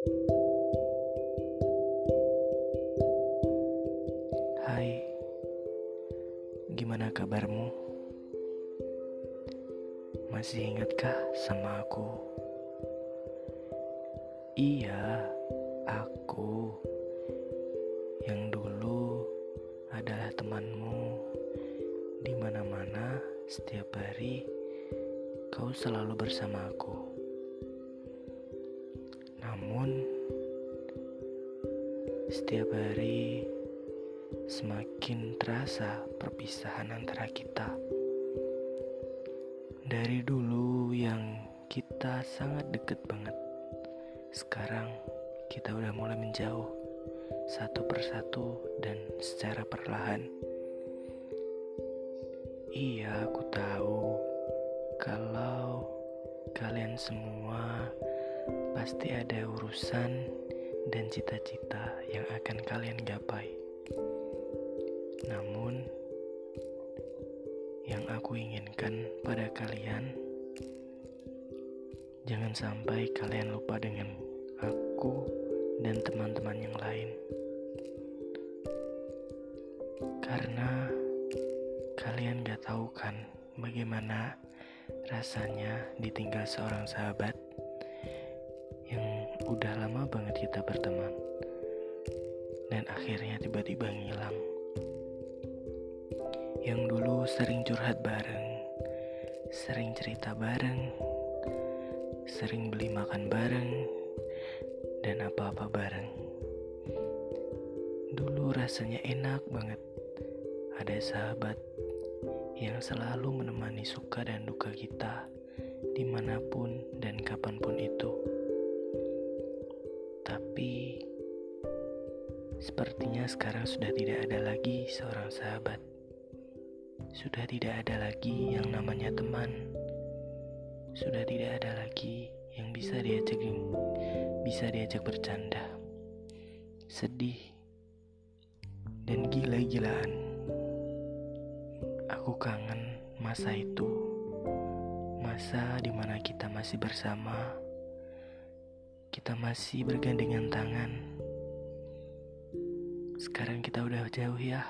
Hai, gimana kabarmu? Masih ingatkah sama aku? Iya, aku yang dulu adalah temanmu di mana-mana setiap hari kau selalu bersama aku. Namun, setiap hari semakin terasa perpisahan antara kita. Dari dulu yang kita sangat deket banget, sekarang kita udah mulai menjauh satu persatu dan secara perlahan. Iya, aku tahu kalau kalian semua pasti ada urusan dan cita-cita yang akan kalian gapai. Namun, yang aku inginkan pada kalian, jangan sampai kalian lupa dengan aku dan teman-teman yang lain, karena kalian gak tahu kan bagaimana rasanya ditinggal seorang sahabat udah lama banget kita berteman. Dan akhirnya tiba-tiba ngilang. Yang dulu sering curhat bareng sering cerita bareng sering beli makan bareng dan apa-apa bareng. Dulu rasanya enak banget. Ada sahabat yang selalu menemani suka dan duka kita di mana pun dan kapan pun itu. Tapi sepertinya sekarang sudah tidak ada lagi seorang sahabat. Sudah tidak ada lagi yang namanya teman. Sudah tidak ada lagi yang bisa diajak bisa diajak bercanda. Sedih dan gila-gilaan. Aku kangen masa itu. Masa di mana kita masih bersama kita masih bergandengan tangan. Sekarang kita udah jauh ya.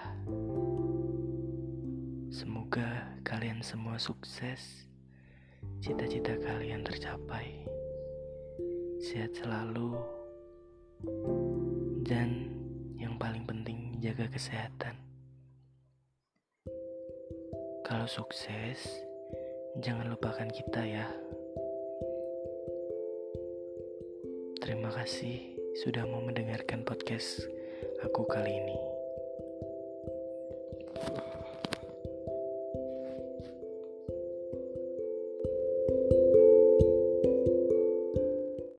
Semoga kalian semua sukses. Cita-cita kalian tercapai. Sehat selalu. Dan yang paling penting jaga kesehatan. Kalau sukses, jangan lupakan kita ya. Terima kasih sudah mau mendengarkan podcast aku kali ini.